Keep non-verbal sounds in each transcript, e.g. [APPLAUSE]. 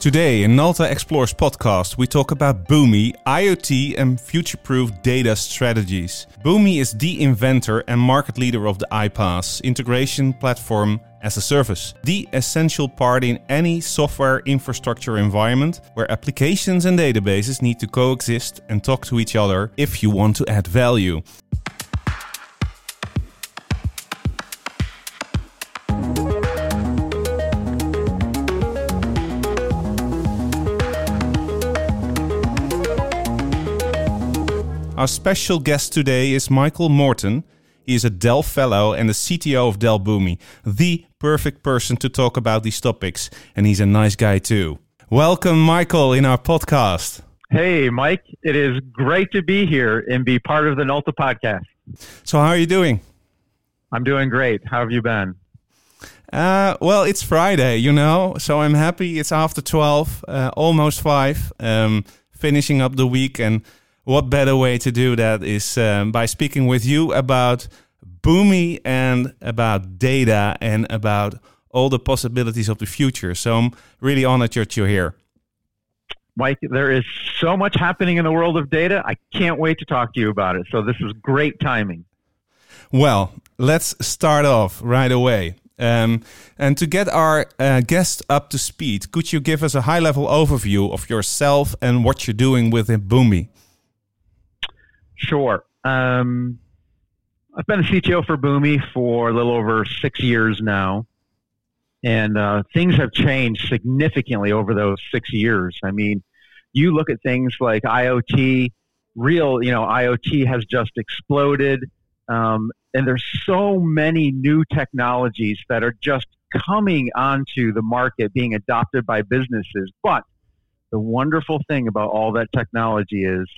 Today in Nalta Explores podcast, we talk about Boomi, IoT, and future-proof data strategies. Boomi is the inventor and market leader of the iPaaS integration platform as a service, the essential part in any software infrastructure environment where applications and databases need to coexist and talk to each other if you want to add value. Our special guest today is Michael Morton. He is a Dell Fellow and the CTO of Dell Boomi, the perfect person to talk about these topics. And he's a nice guy too. Welcome, Michael, in our podcast. Hey, Mike. It is great to be here and be part of the Nalta podcast. So, how are you doing? I'm doing great. How have you been? Uh, well, it's Friday, you know, so I'm happy. It's after 12, uh, almost 5, um, finishing up the week and what better way to do that is um, by speaking with you about Boomi and about data and about all the possibilities of the future. So I'm really honored that you're here. Mike, there is so much happening in the world of data. I can't wait to talk to you about it. So this is great timing. Well, let's start off right away. Um, and to get our uh, guest up to speed, could you give us a high level overview of yourself and what you're doing within Boomi? Sure. Um, I've been a CTO for Boomi for a little over six years now, and uh, things have changed significantly over those six years. I mean, you look at things like IoT, real, you know, IoT has just exploded, um, and there's so many new technologies that are just coming onto the market, being adopted by businesses. But the wonderful thing about all that technology is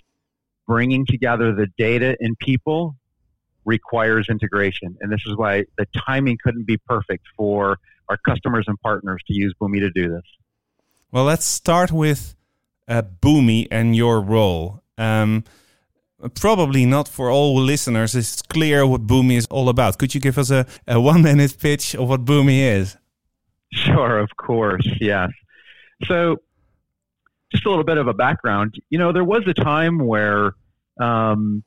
bringing together the data and people requires integration. And this is why the timing couldn't be perfect for our customers and partners to use Boomi to do this. Well, let's start with uh, Boomi and your role. Um, probably not for all listeners. It's clear what Boomi is all about. Could you give us a, a one minute pitch of what Boomi is? Sure, of course, yes. So, just a little bit of a background. You know, there was a time where um,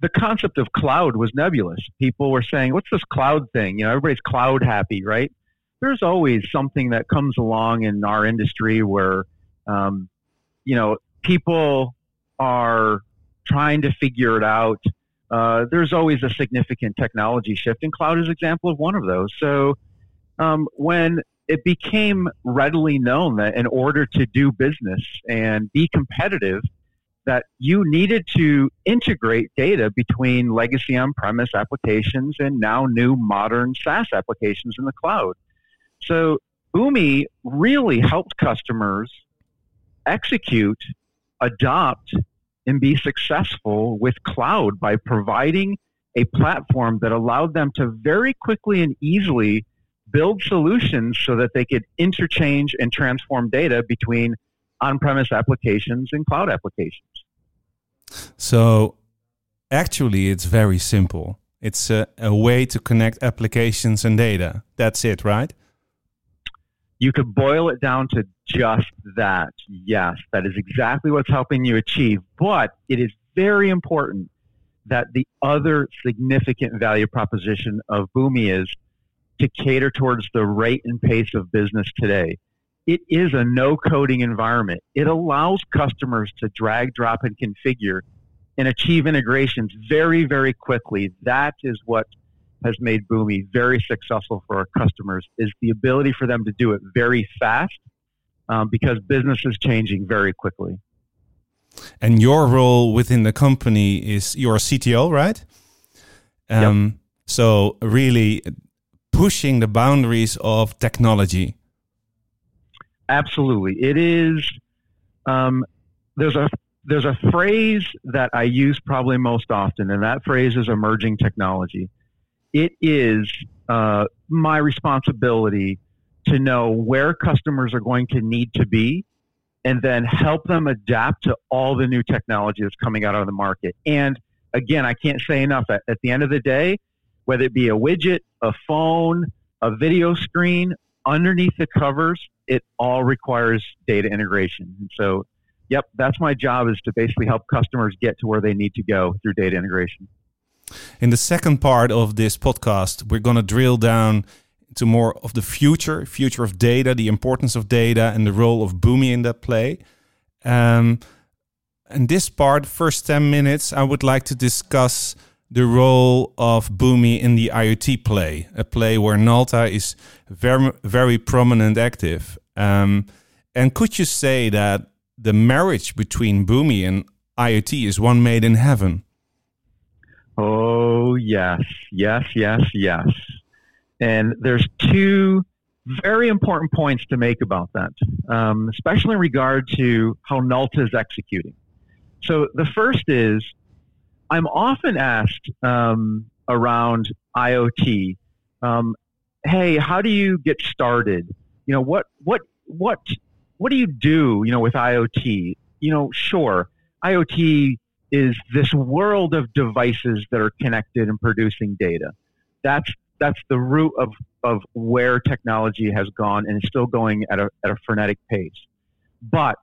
the concept of cloud was nebulous. People were saying, "What's this cloud thing?" You know, everybody's cloud happy, right? There's always something that comes along in our industry where, um, you know, people are trying to figure it out. Uh, there's always a significant technology shift, and cloud is an example of one of those. So, um, when it became readily known that in order to do business and be competitive, that you needed to integrate data between legacy on premise applications and now new modern SaaS applications in the cloud. So Boomi really helped customers execute, adopt, and be successful with cloud by providing a platform that allowed them to very quickly and easily build solutions so that they could interchange and transform data between on-premise applications and cloud applications. So actually, it's very simple. It's a, a way to connect applications and data. That's it, right? You could boil it down to just that. Yes, that is exactly what's helping you achieve. But it is very important that the other significant value proposition of Boomi is to cater towards the rate and pace of business today it is a no coding environment. It allows customers to drag, drop, and configure and achieve integrations very, very quickly. That is what has made Boomi very successful for our customers is the ability for them to do it very fast um, because business is changing very quickly. And your role within the company is you're a CTO, right? Um, yep. So really pushing the boundaries of technology. Absolutely, it is. Um, there's a there's a phrase that I use probably most often, and that phrase is emerging technology. It is uh, my responsibility to know where customers are going to need to be and then help them adapt to all the new technology that's coming out on the market. And again, I can't say enough. At, at the end of the day, whether it be a widget, a phone, a video screen, underneath the covers, it all requires data integration. And so, yep, that's my job is to basically help customers get to where they need to go through data integration. In the second part of this podcast, we're going to drill down to more of the future, future of data, the importance of data, and the role of Boomi in that play. Um, in this part, first 10 minutes, I would like to discuss the role of Boomi in the IoT play, a play where Nalta is very, very prominent active. Um, and could you say that the marriage between Boomi and IoT is one made in heaven? Oh, yes, yes, yes, yes. And there's two very important points to make about that, um, especially in regard to how Nalta is executing. So the first is I'm often asked um, around IoT, um, hey, how do you get started? You know, what, what, what, what do you do, you know, with IoT? You know, sure, IoT is this world of devices that are connected and producing data. That's that's the root of, of where technology has gone and is still going at a, at a frenetic pace. But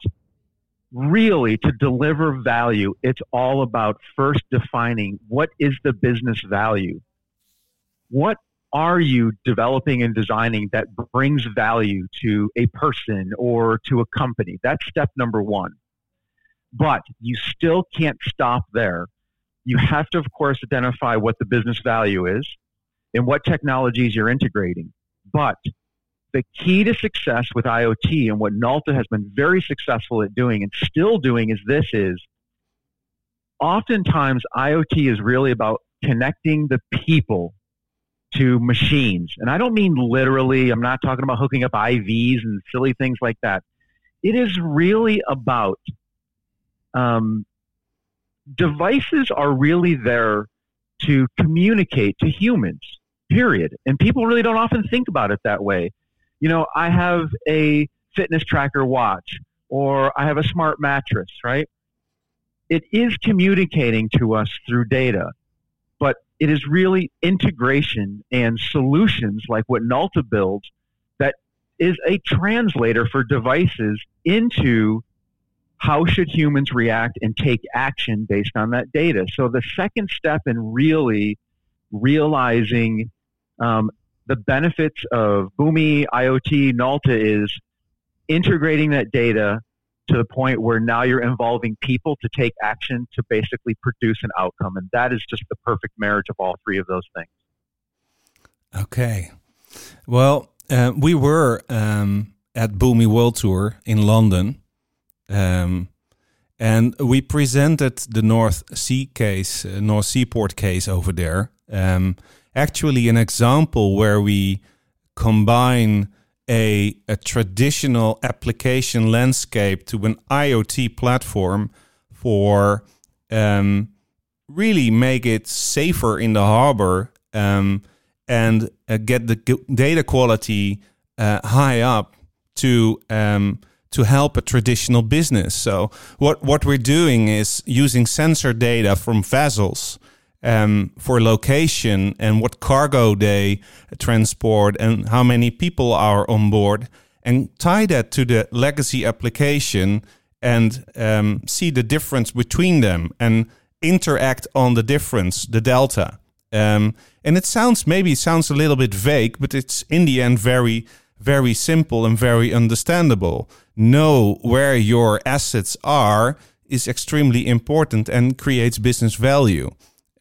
really, to deliver value, it's all about first defining what is the business value. What are you developing and designing that brings value to a person or to a company? That's step number one. But you still can't stop there. You have to, of course, identify what the business value is and what technologies you're integrating. But the key to success with IoT and what Nalta has been very successful at doing and still doing is this is oftentimes IoT is really about connecting the people to machines. And I don't mean literally, I'm not talking about hooking up IVs and silly things like that. It is really about um, devices are really there to communicate to humans, period. And people really don't often think about it that way. You know, I have a fitness tracker watch or I have a smart mattress, right? It is communicating to us through data, but it is really integration and solutions like what Nalta builds that is a translator for devices into how should humans react and take action based on that data? So the second step in really realizing um, the benefits of Boomi, IoT, Nalta is integrating that data to the point where now you're involving people to take action to basically produce an outcome. And that is just the perfect marriage of all three of those things. Okay. Well, uh, we were um, at Boomi World Tour in London um, and we presented the North Sea case, uh, North Sea Port case over there. Um, actually, an example where we combine a, a traditional application landscape to an IoT platform for um, really make it safer in the harbor um, and uh, get the data quality uh, high up to um, to help a traditional business. So what what we're doing is using sensor data from vessels um, for location and what cargo they transport and how many people are on board, and tie that to the legacy application and um, see the difference between them and interact on the difference, the delta. Um, and it sounds maybe it sounds a little bit vague, but it's in the end very very simple and very understandable. Know where your assets are is extremely important and creates business value.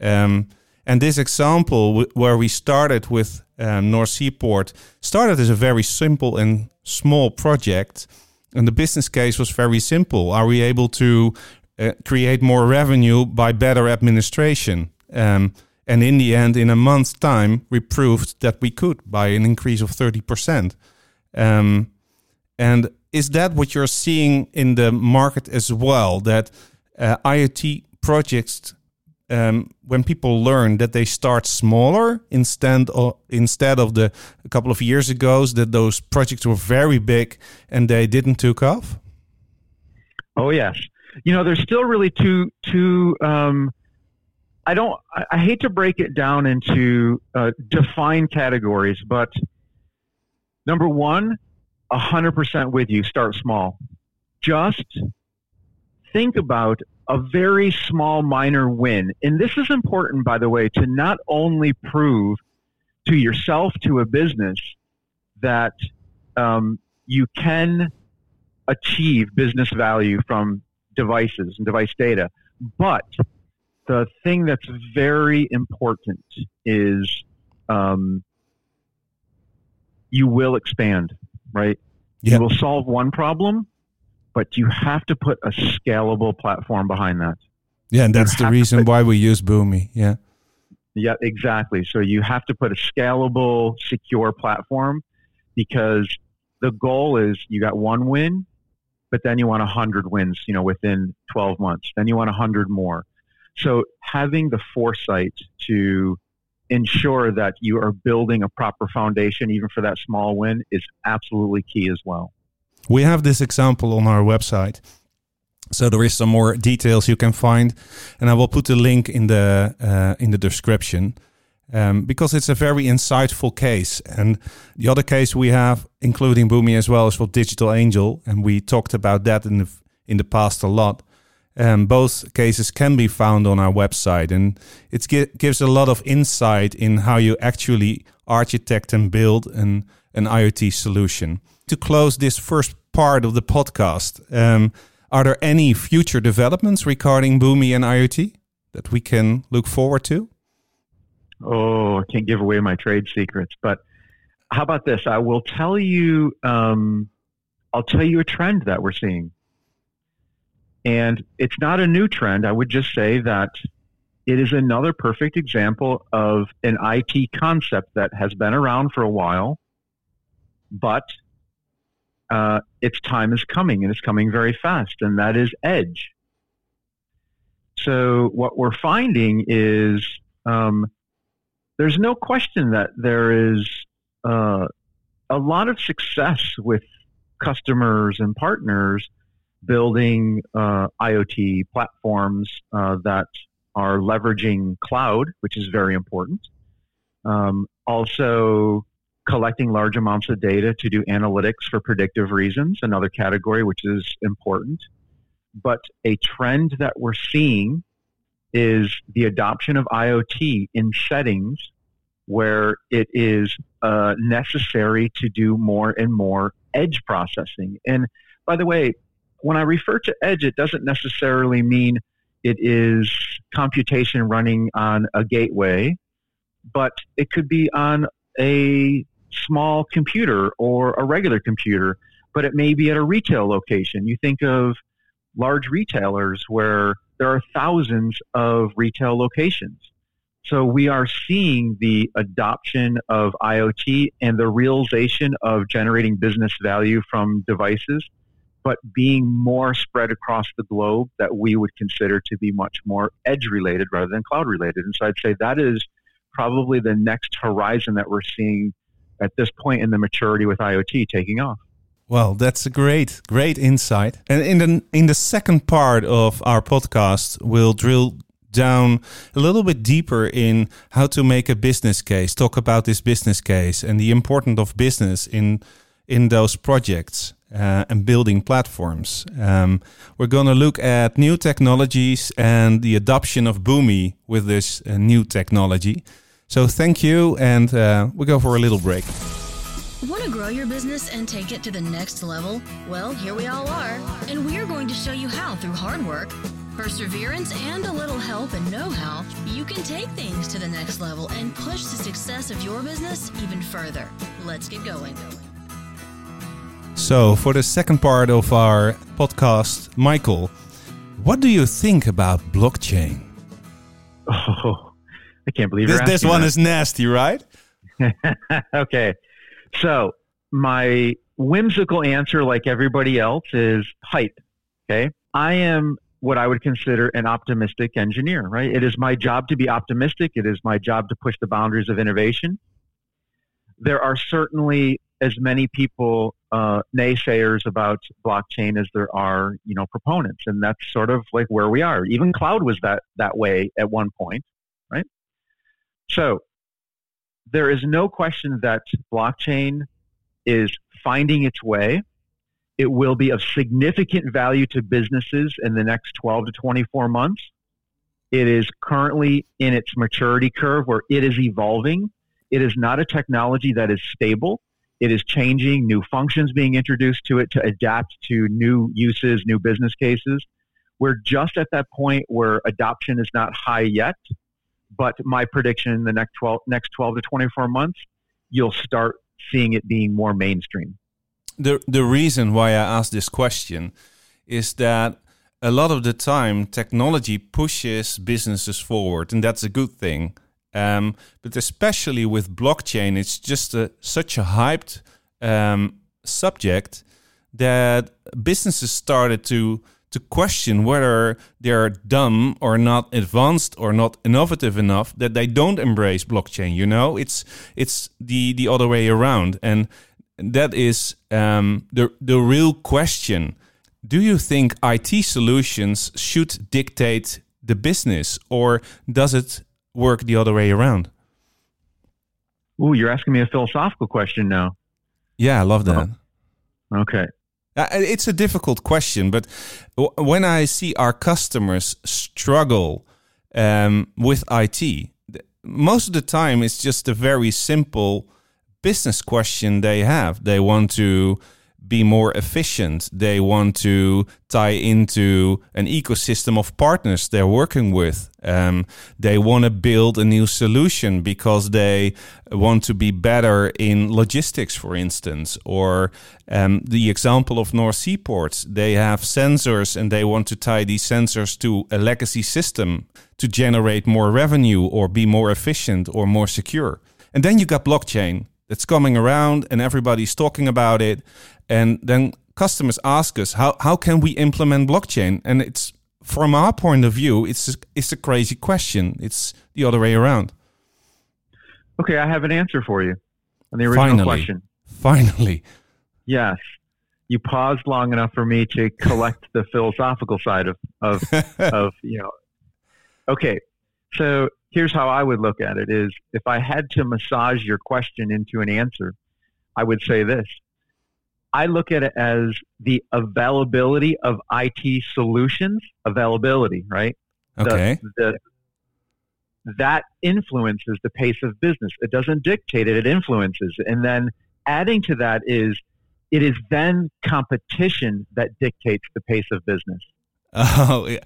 Um, and this example, where we started with um, North Sea Port, started as a very simple and small project. And the business case was very simple. Are we able to uh, create more revenue by better administration? Um, and in the end, in a month's time, we proved that we could by an increase of 30%. Um, and is that what you're seeing in the market as well? That uh, IoT projects, um, when people learn that they start smaller instead of instead of the a couple of years ago that those projects were very big and they didn't took off. Oh yes, you know there's still really two two. Um, I don't. I, I hate to break it down into uh, defined categories, but Number one, a 100% with you. Start small. Just think about a very small minor win. And this is important, by the way, to not only prove to yourself, to a business, that um, you can achieve business value from devices and device data. But the thing that's very important is um, you will expand, right? Yep. You will solve one problem, but you have to put a scalable platform behind that. Yeah, and that's the reason put, why we use Boomi. Yeah. Yeah, exactly. So you have to put a scalable, secure platform because the goal is you got one win, but then you want 100 wins, you know, within 12 months. Then you want 100 more. So having the foresight to ensure that you are building a proper foundation, even for that small win, is absolutely key as well. We have this example on our website. So there is some more details you can find, and I will put the link in the uh, in the description um, because it's a very insightful case. And the other case we have, including Boomi as well, is for Digital Angel, and we talked about that in the in the past a lot. Um, both cases can be found on our website, and it gives a lot of insight in how you actually architect and build an an IoT solution. To close this first part of the podcast, um, are there any future developments regarding Boomi and IoT that we can look forward to? Oh, I can't give away my trade secrets, but how about this? I will tell you. Um, I'll tell you a trend that we're seeing, and it's not a new trend. I would just say that it is another perfect example of an IT concept that has been around for a while, but uh, its time is coming, and it's coming very fast, and that is edge. So what we're finding is um, there's no question that there is uh, a lot of success with customers and partners building uh, IoT platforms uh, that are leveraging cloud, which is very important. Um, also, collecting large amounts of data to do analytics for predictive reasons, another category which is important. But a trend that we're seeing is the adoption of IoT in settings where it is uh, necessary to do more and more edge processing. And by the way, when I refer to edge, it doesn't necessarily mean it is computation running on a gateway, but it could be on a small computer or a regular computer, but it may be at a retail location. You think of large retailers where there are thousands of retail locations. So we are seeing the adoption of IoT and the realization of generating business value from devices, but being more spread across the globe that we would consider to be much more edge related rather than cloud related. And so I'd say that is probably the next horizon that we're seeing at this point in the maturity with IoT taking off. Well, that's a great, great insight. And in the in the second part of our podcast, we'll drill down a little bit deeper in how to make a business case. Talk about this business case and the importance of business in in those projects uh, and building platforms. Um, we're going to look at new technologies and the adoption of Boomi with this uh, new technology. So thank you, and uh, we go for a little break. Want to grow your business and take it to the next level? Well, here we all are, and we are going to show you how through hard work, perseverance, and a little help and know how, you can take things to the next level and push the success of your business even further. Let's get going. So, for the second part of our podcast, Michael, what do you think about blockchain? Oh, [LAUGHS] I can't believe this. This one that. is nasty, right? [LAUGHS] okay, so my whimsical answer, like everybody else, is hype. Okay, I am what I would consider an optimistic engineer. Right, it is my job to be optimistic. It is my job to push the boundaries of innovation. There are certainly as many people uh, naysayers about blockchain as there are, you know, proponents, and that's sort of like where we are. Even cloud was that that way at one point? So there is no question that blockchain is finding its way. It will be of significant value to businesses in the next 12 to 24 months. It is currently in its maturity curve where it is evolving. It is not a technology that is stable. It is changing, new functions being introduced to it to adapt to new uses, new business cases. We're just at that point where adoption is not high yet, but my prediction in the next 12, next 12 to 24 months, you'll start seeing it being more mainstream. The, the reason why I asked this question is that a lot of the time technology pushes businesses forward, and that's a good thing. Um, but especially with blockchain, it's just a, such a hyped um, subject that businesses started to to question whether they're dumb or not advanced or not innovative enough that they don't embrace blockchain. You know, it's it's the the other way around, and that is um, the the real question. Do you think IT solutions should dictate the business, or does it work the other way around? Ooh, you're asking me a philosophical question now. Yeah, I love that. Oh. Okay. Uh, it's a difficult question, but when I see our customers struggle um, with IT, most of the time it's just a very simple business question they have. They want to be more efficient. They want to tie into an ecosystem of partners they're working with. Um, they want to build a new solution because they want to be better in logistics, for instance. Or um, the example of North Sea Ports, they have sensors and they want to tie these sensors to a legacy system to generate more revenue or be more efficient or more secure. And then you got blockchain that's coming around and everybody's talking about it. And then customers ask us, how, how can we implement blockchain? And it's from our point of view, it's a, it's a crazy question. It's the other way around. Okay, I have an answer for you on the original Finally. question. Finally. Yes. You paused long enough for me to collect the philosophical side of, of, [LAUGHS] of, you know. Okay, so here's how I would look at it is if I had to massage your question into an answer, I would say this. I look at it as the availability of IT solutions, availability, right? Okay. The, the, that influences the pace of business. It doesn't dictate it, it influences. And then adding to that is it is then competition that dictates the pace of business. [LAUGHS] Oh, yeah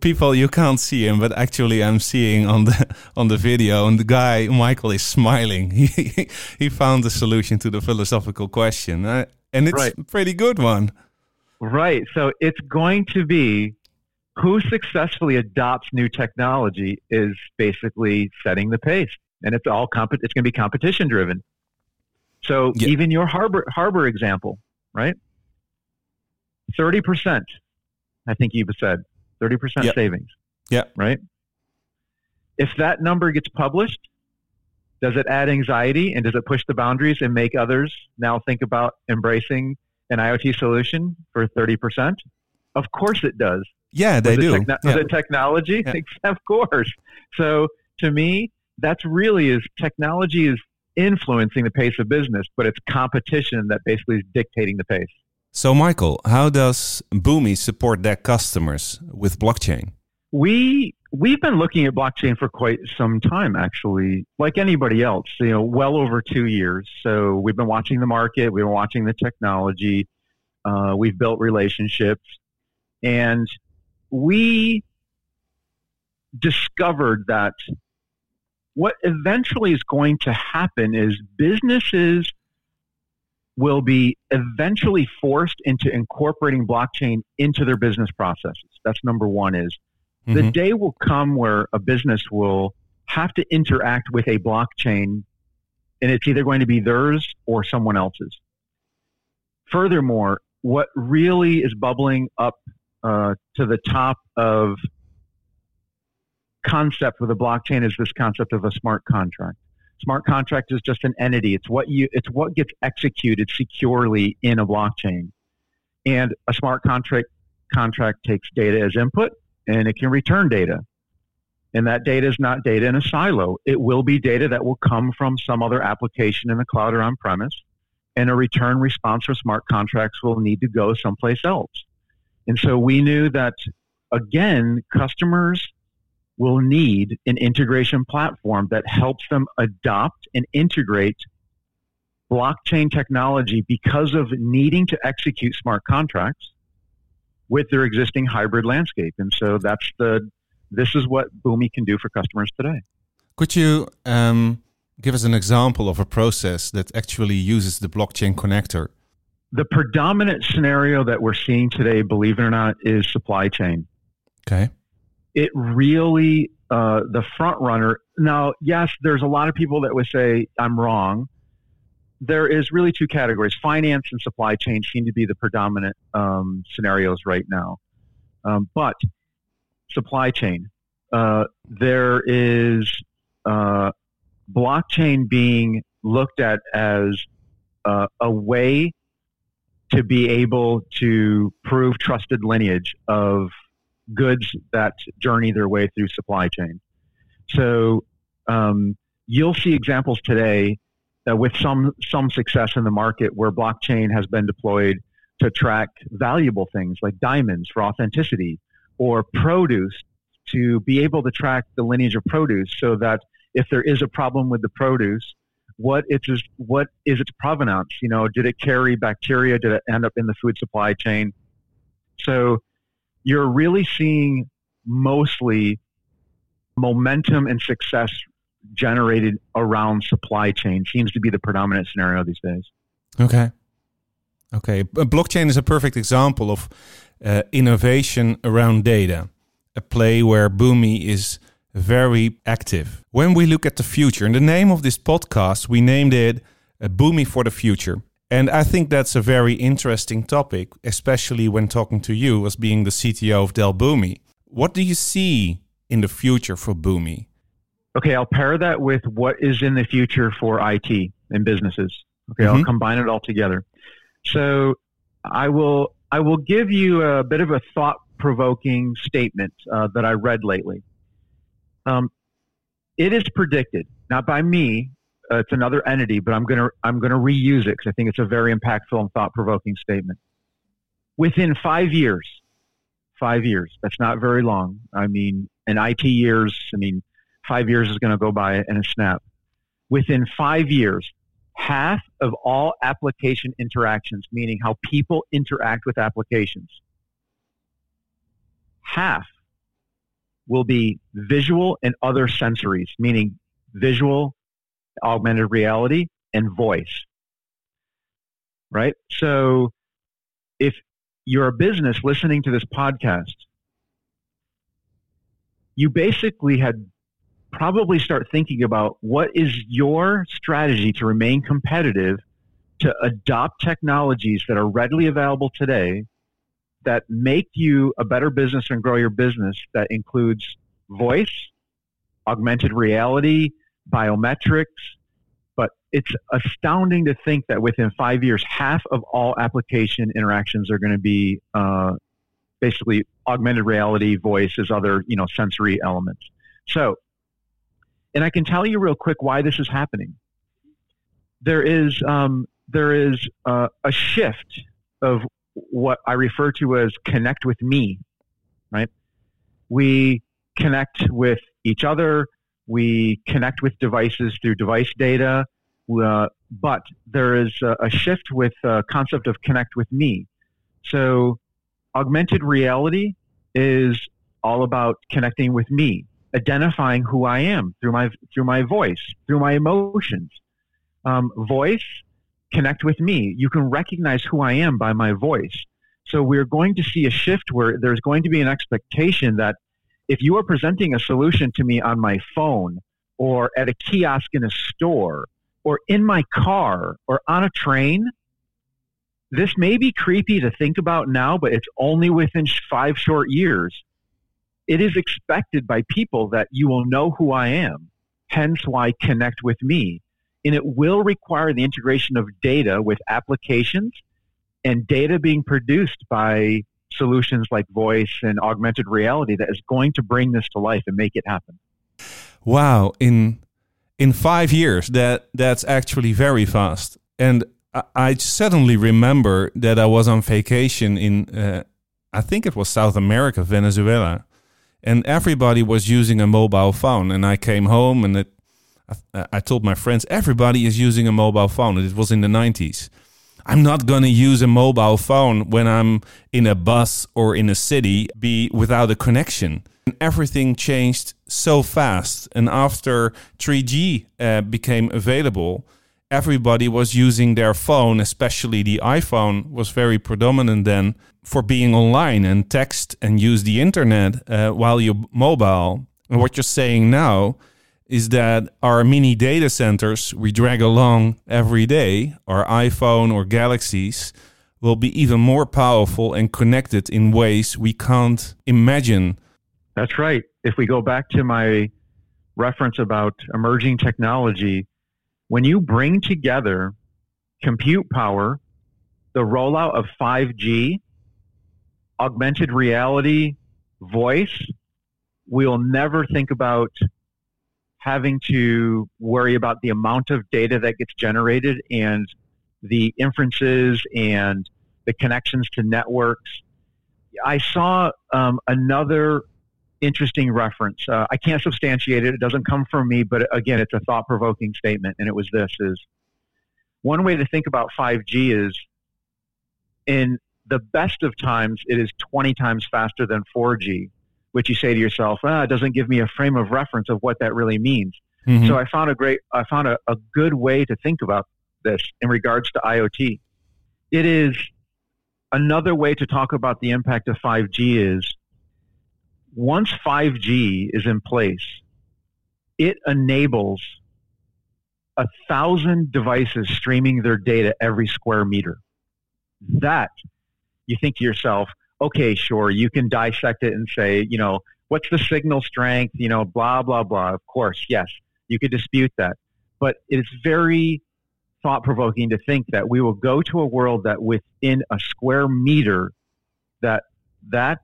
people you can't see him but actually i'm seeing on the [LAUGHS] on the video and the guy michael is smiling. [LAUGHS] He he found the solution to the philosophical question uh, and it's right. a pretty good one. Right. So it's going to be who successfully adopts new technology is basically setting the pace. And it's all comp- it's going to be competition driven. So yeah. even your harbor harbor example right? 30% i think you've said 30% yep. savings. Yeah. Right? If that number gets published, does it add anxiety and does it push the boundaries and make others now think about embracing an IoT solution for 30%? Of course it does. Yeah, they was do. Techno- yeah. Was it technology? Yeah. [LAUGHS] of course. So to me, that's really is technology is influencing the pace of business, but it's competition that basically is dictating the pace. So, Michael, how does Boomi support their customers with blockchain? We we've been looking at blockchain for quite some time, actually. Like anybody else, you know, well over two years. So we've been watching the market, we've been watching the technology, uh, we've built relationships, and we discovered that what eventually is going to happen is businesses will be eventually forced into incorporating blockchain into their business processes. That's number one is mm-hmm. the day will come where a business will have to interact with a blockchain and it's either going to be theirs or someone else's. Furthermore, what really is bubbling up uh, to the top of concept with a blockchain is this concept of a smart contract. Smart contract is just an entity. It's what you it's what gets executed securely in a blockchain. And a smart contract contract takes data as input and it can return data. And that data is not data in a silo. It will be data that will come from some other application in the cloud or on premise. and a return response for smart contracts will need to go someplace else. And so we knew that, again, customers will need an integration platform that helps them adopt and integrate blockchain technology because of needing to execute smart contracts with their existing hybrid landscape. And so that's the this is what Boomi can do for customers today. Could you um, give us an example of a process that actually uses the blockchain connector? The predominant scenario that we're seeing today, believe it or not, is supply chain. Okay. It really uh, the front runner. Now, yes, there's a lot of people that would say I'm wrong there is really two categories. Finance and supply chain seem to be the predominant um, scenarios right now. Um, but supply chain, uh, there is uh, blockchain being looked at as uh, a way to be able to prove trusted lineage of goods that journey their way through supply chain. So um, you'll see examples today uh, with some some success in the market where blockchain has been deployed to track valuable things like diamonds for authenticity or produce to be able to track the lineage of produce so that if there is a problem with the produce what it's what is its provenance? You know did it carry bacteria? Did it end up in the food supply chain? So you're really seeing mostly momentum and success generated around supply chain seems to be the predominant scenario these days. Okay. Okay. Blockchain is a perfect example of uh, innovation around data, a play where Boomi is very active. When we look at the future, in the name of this podcast, we named it uh, Boomi for the Future. And I think that's a very interesting topic, especially when talking to you as being the CTO of Dell Boomi. What do you see in the future for Boomi? Okay, I'll pair that with what is in the future for IT and businesses. Okay, mm-hmm. I'll combine it all together. So I will I will give you a bit of a thought provoking statement uh, that I read lately. Um, it is predicted, not by me. Uh, it's another entity, but I'm gonna I'm gonna reuse it because I think it's a very impactful and thought provoking statement. Within five years, five years. That's not very long. I mean, in IT years, I mean, five years is going to go by in a snap. Within five years, half of all application interactions, meaning how people interact with applications, half will be visual and other sensories, meaning visual, augmented reality, and voice. Right? So if you're a business listening to this podcast, you basically had probably start thinking about what is your strategy to remain competitive to adopt technologies that are readily available today that make you a better business and grow your business that includes voice, augmented reality, biometrics. But it's astounding to think that within five years, half of all application interactions are going to be uh, basically augmented reality, voice, as other you know sensory elements. So and I can tell you real quick why this is happening. There is um, there is uh, a shift of what I refer to as connect with me, right? We connect with each other. We connect with devices through device data. Uh, but there is a, a shift with the concept of connect with me. So augmented reality is all about connecting with me identifying who I am through my through my voice, through my emotions. Um, voice, connect with me. You can recognize who I am by my voice. So we're going to see a shift where there's going to be an expectation that if you are presenting a solution to me on my phone or at a kiosk in a store or in my car or on a train, this may be creepy to think about now, but it's only within five short years it is expected by people that you will know who I am, hence why connect with me. And it will require the integration of data with applications and data being produced by solutions like voice and augmented reality that is going to bring this to life and make it happen. Wow, in in 5 years that that's actually very fast. And I, I suddenly remember that I was on vacation in, uh, I think it was South America, Venezuela, and everybody was using a mobile phone. And I came home and it, I, I told my friends, everybody is using a mobile phone. And It was in the 90s. I'm not going to use a mobile phone when I'm in a bus or in a city be without a connection. And everything changed so fast. And after 3G uh, became available, everybody was using their phone, especially the iPhone was very predominant then for being online and text and use the internet uh, while you're mobile. And what you're saying now is that our mini data centers we drag along every day, our iPhone or Galaxies, will be even more powerful and connected in ways we can't imagine. That's right. If we go back to my reference about emerging technology, when you bring together compute power, the rollout of 5G, augmented reality, voice, we'll never think about having to worry about the amount of data that gets generated and the inferences and the connections to networks. I saw um, another interesting reference. Uh, I can't substantiate it; it doesn't come from me, but again, it's a thought-provoking statement, and it was this: is one way to think about 5G is in the best of times, it is 20 times faster than 4G which you say to yourself, ah, it doesn't give me a frame of reference of what that really means. Mm-hmm. So I found a great, I found a, a good way to think about this in regards to IoT. It is another way to talk about the impact of 5G is once 5G is in place, it enables a thousand devices streaming their data every square meter. That you think to yourself, okay, sure, you can dissect it and say, you know, what's the signal strength, you know, blah, blah, blah. Of course, yes, you could dispute that. But it's very thought provoking to think that we will go to a world that within a square meter, that that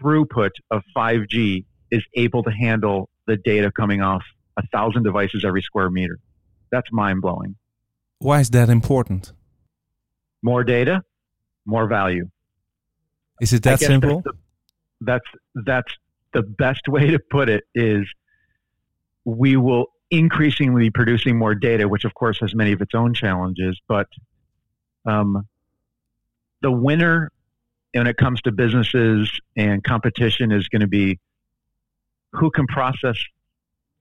throughput of 5G is able to handle the data coming off a thousand devices every square meter. That's mind blowing. Why is that important? More data, more value. Is it that simple? That's, the, that's that's the best way to put it. Is we will increasingly be producing more data, which of course has many of its own challenges. But um, the winner when it comes to businesses and competition is going to be who can process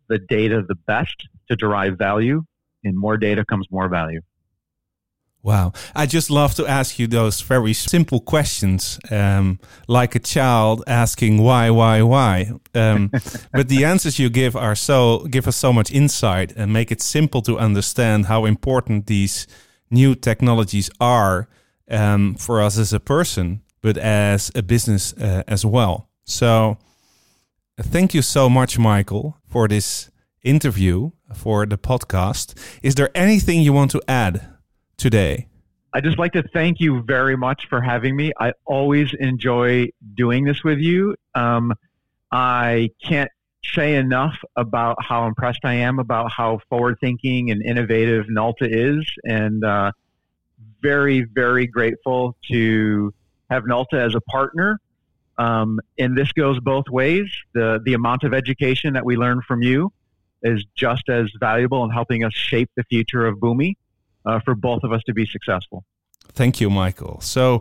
the data the best to derive value. And more data comes more value. Wow. I just love to ask you those very simple questions, um, like a child asking why, why, why. Um, [LAUGHS] but the answers you give are so, give us so much insight and make it simple to understand how important these new technologies are um, for us as a person, but as a business uh, as well. So thank you so much, Michael, for this interview, for the podcast. Is there anything you want to add? Today? I just like to thank you very much for having me. I always enjoy doing this with you. Um, I can't say enough about how impressed I am about how forward thinking and innovative Nalta is, and uh, very, very grateful to have Nalta as a partner. Um, and this goes both ways. The, the amount of education that we learn from you is just as valuable in helping us shape the future of Boomi uh, for both of us to be successful. Thank you, Michael. So,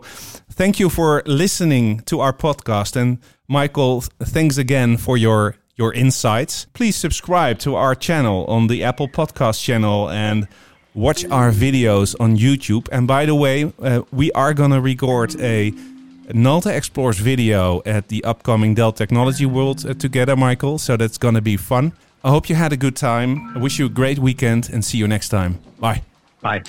thank you for listening to our podcast. And, Michael, thanks again for your your insights. Please subscribe to our channel on the Apple Podcast channel and watch our videos on YouTube. And by the way, uh, we are going to record a Nalta Explores video at the upcoming Dell Technology World uh, together, Michael. So that's going to be fun. I hope you had a good time. I wish you a great weekend and see you next time. Bye. Bye.